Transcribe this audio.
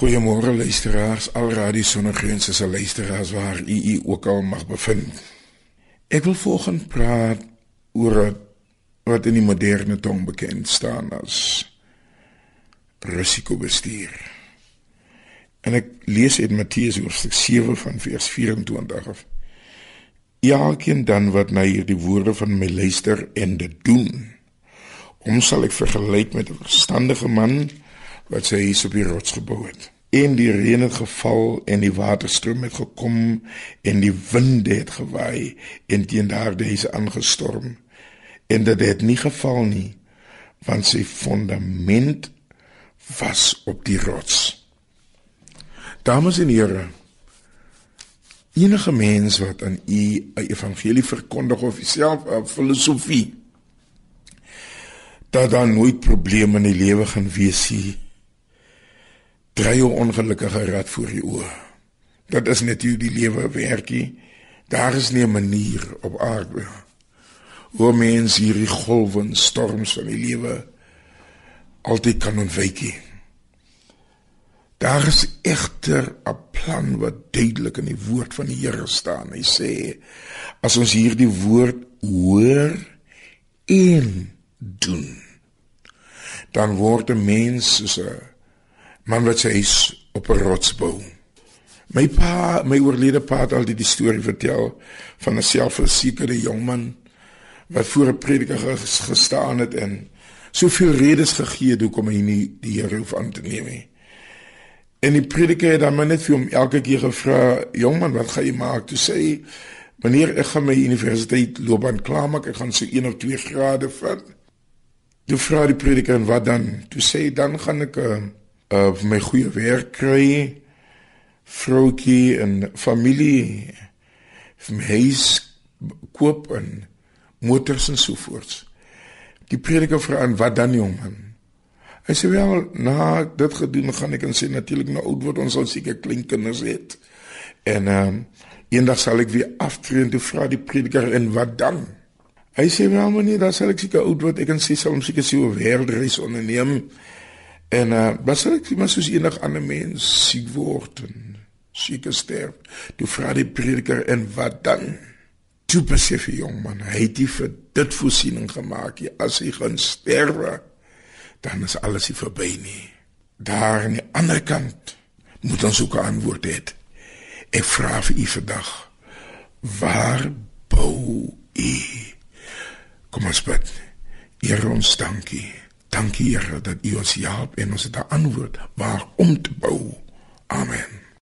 Goeiemôre luisteraars, al Radio Sonnegrense se luisteraars waar u u ook al mag bevind. Ek wil volgens praat oor wat in die moderne tong bekend staan as risikobestuur. En ek lees uit Matteus hoofstuk 7 van vers 24 af. Elkeen dan wat na hierdie woorde van my luister en dit doen, hom sal ek vergelyk met 'n verstandige man wat sy huis op die rots gebou het. En die reën het geval en die waterstroom het gekom en die winde het gewaai en teen daardie huis aangestorm. En dit het nie geval nie want sy fondament was op die rots. Dames en here, enige mens wat aan u 'n evangelie verkondig of self 'n filosofie dat daar nooit probleme in die lewe gaan wees nie dry jou ongelukkige rad voor die oë. Dat is net hoe die lewe werkie. Daar is nie 'n manier op aarde hoe mens hierdie golwe en storms van die lewe altyd kan ontwyk. Daar is egter 'n plan wat duidelik in die woord van die Here staan. Hy sê as ons hierdie woord hoor en doen, dan word 'n mens soos 'n man wat sy huis op 'n rots bou. My pa, my oorlede pa het altyd die storie vertel van 'n selfversekerde jong man wat voor 'n prediker gestaan het en soveel redes gegee het hoekom hy nie die Here hoef aan te neem nie. En die prediker het maar net vir hom elke keer gevra, "Jong man, wat gaan jy maak?" Toe sê hy, "Wanneer ek gaan my universiteit loopbaan klaarmaak, ek gaan so 1 of 2 grade vat." Toe vra die prediker, "En wat dan?" Toe sê hy, "Dan gaan ek 'n uh, my goeie werk kry, vroutjie en familie, huis koop en motors en so voort. Die prediker vra aan wat dan jong man? Hy sê wel, na dit gedoen gaan ek en sê natuurlik nou oud word ons al seker klein kinders het. En ehm um, eendag sal ek weer aftree en toe vra die prediker en wat dan? Hy sê wel meneer, dan sal ek seker oud word ek en sê sal hom seker so 'n wêreldreis onderneem En uh was ek maar soos enig ander mens siek word en siek sterf. Toe vra die prediker en wat dan? Toe besef die jong man, hy het nie vir dit voorsiening gemaak nie. As hy gaan sterwe, dan is alles verby nie. Daar aan die ander kant moet ons ook 'n antwoord hê. Ek vra vir u vandag, waar bou u? Kom ons bid. Here ons dankie. Dankie Here dat U ons help en ons het 'n antwoord waar om te bou. Amen.